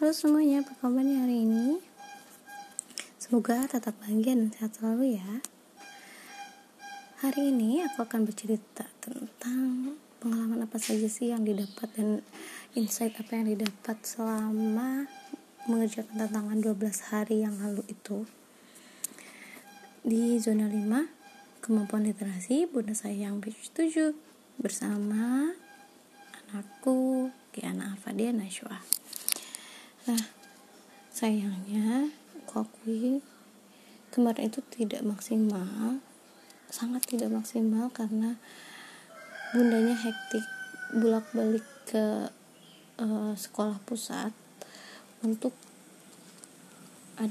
Halo semuanya, apa kabarnya hari ini? Semoga tetap bahagia dan sehat selalu ya. Hari ini aku akan bercerita tentang pengalaman apa saja sih yang didapat dan insight apa yang didapat selama mengerjakan tantangan 12 hari yang lalu itu. Di zona 5, kemampuan literasi, Bunda saya yang 7 bersama anakku Kiana Afadia Nashwa nah sayangnya aku kemarin itu tidak maksimal sangat tidak maksimal karena bundanya hektik bolak balik ke uh, sekolah pusat untuk ad,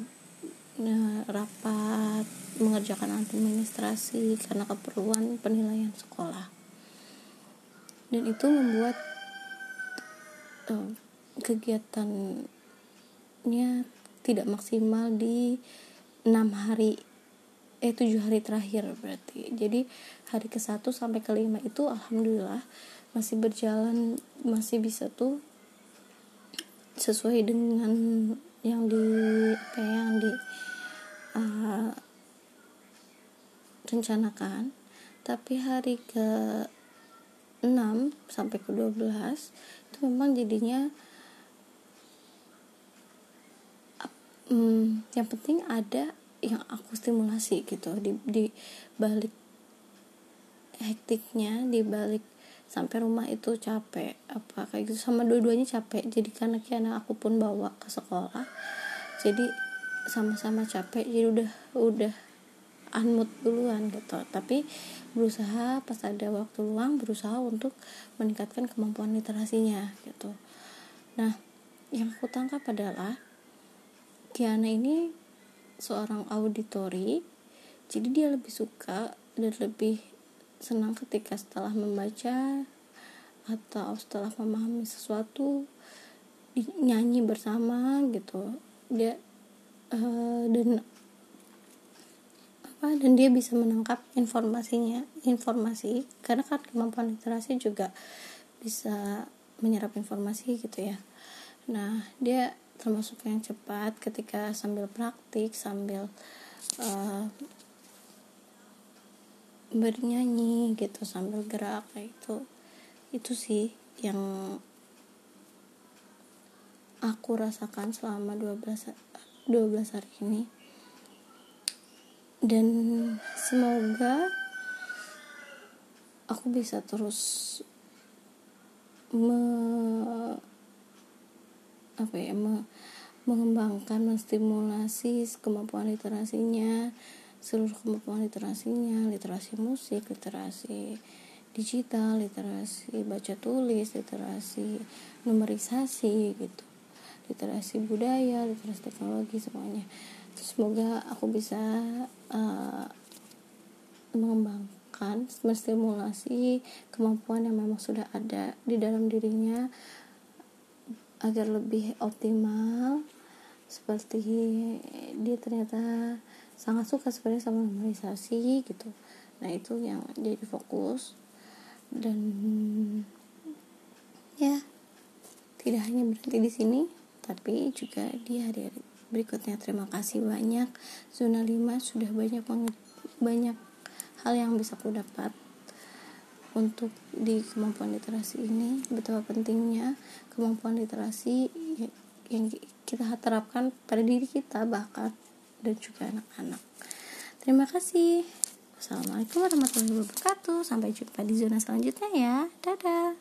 uh, rapat mengerjakan administrasi karena keperluan penilaian sekolah. Dan itu membuat uh, kegiatan nya tidak maksimal di enam hari eh tujuh hari terakhir berarti. Jadi hari ke satu sampai ke lima itu alhamdulillah masih berjalan masih bisa tuh sesuai dengan yang di apa ya, yang di uh, rencanakan. Tapi hari ke 6 sampai ke 12 itu memang jadinya hmm, yang penting ada yang aku stimulasi gitu di di balik hektiknya di balik sampai rumah itu capek apa kayak gitu sama dua-duanya capek. Jadi karena kiana aku pun bawa ke sekolah jadi sama-sama capek jadi udah udah unmood duluan gitu. Tapi berusaha pas ada waktu luang berusaha untuk meningkatkan kemampuan literasinya gitu. Nah yang aku tangkap adalah Kiana ini seorang auditori jadi dia lebih suka dan lebih senang ketika setelah membaca atau setelah memahami sesuatu nyanyi bersama gitu. Dia uh, dan apa dan dia bisa menangkap informasinya informasi karena kan kemampuan literasi juga bisa menyerap informasi gitu ya. Nah dia termasuk yang cepat ketika sambil praktik sambil uh, bernyanyi gitu sambil gerak kayak itu itu sih yang aku rasakan selama 12 12 hari ini. Dan semoga aku bisa terus apa ya me, mengembangkan menstimulasi kemampuan literasinya seluruh kemampuan literasinya literasi musik literasi digital literasi baca tulis literasi numerisasi gitu literasi budaya literasi teknologi semuanya. Terus semoga aku bisa uh, mengembangkan menstimulasi kemampuan yang memang sudah ada di dalam dirinya agar lebih optimal. Seperti dia ternyata sangat suka sebenarnya sama normalisasi gitu. Nah itu yang jadi fokus. Dan ya tidak hanya berhenti di sini tapi juga di hari-hari berikutnya. Terima kasih banyak zona 5 sudah banyak banyak hal yang bisa aku dapat untuk di kemampuan literasi ini betapa pentingnya kemampuan literasi yang kita terapkan pada diri kita bahkan dan juga anak-anak. Terima kasih. Wassalamualaikum warahmatullahi wabarakatuh. Sampai jumpa di zona selanjutnya ya. Dadah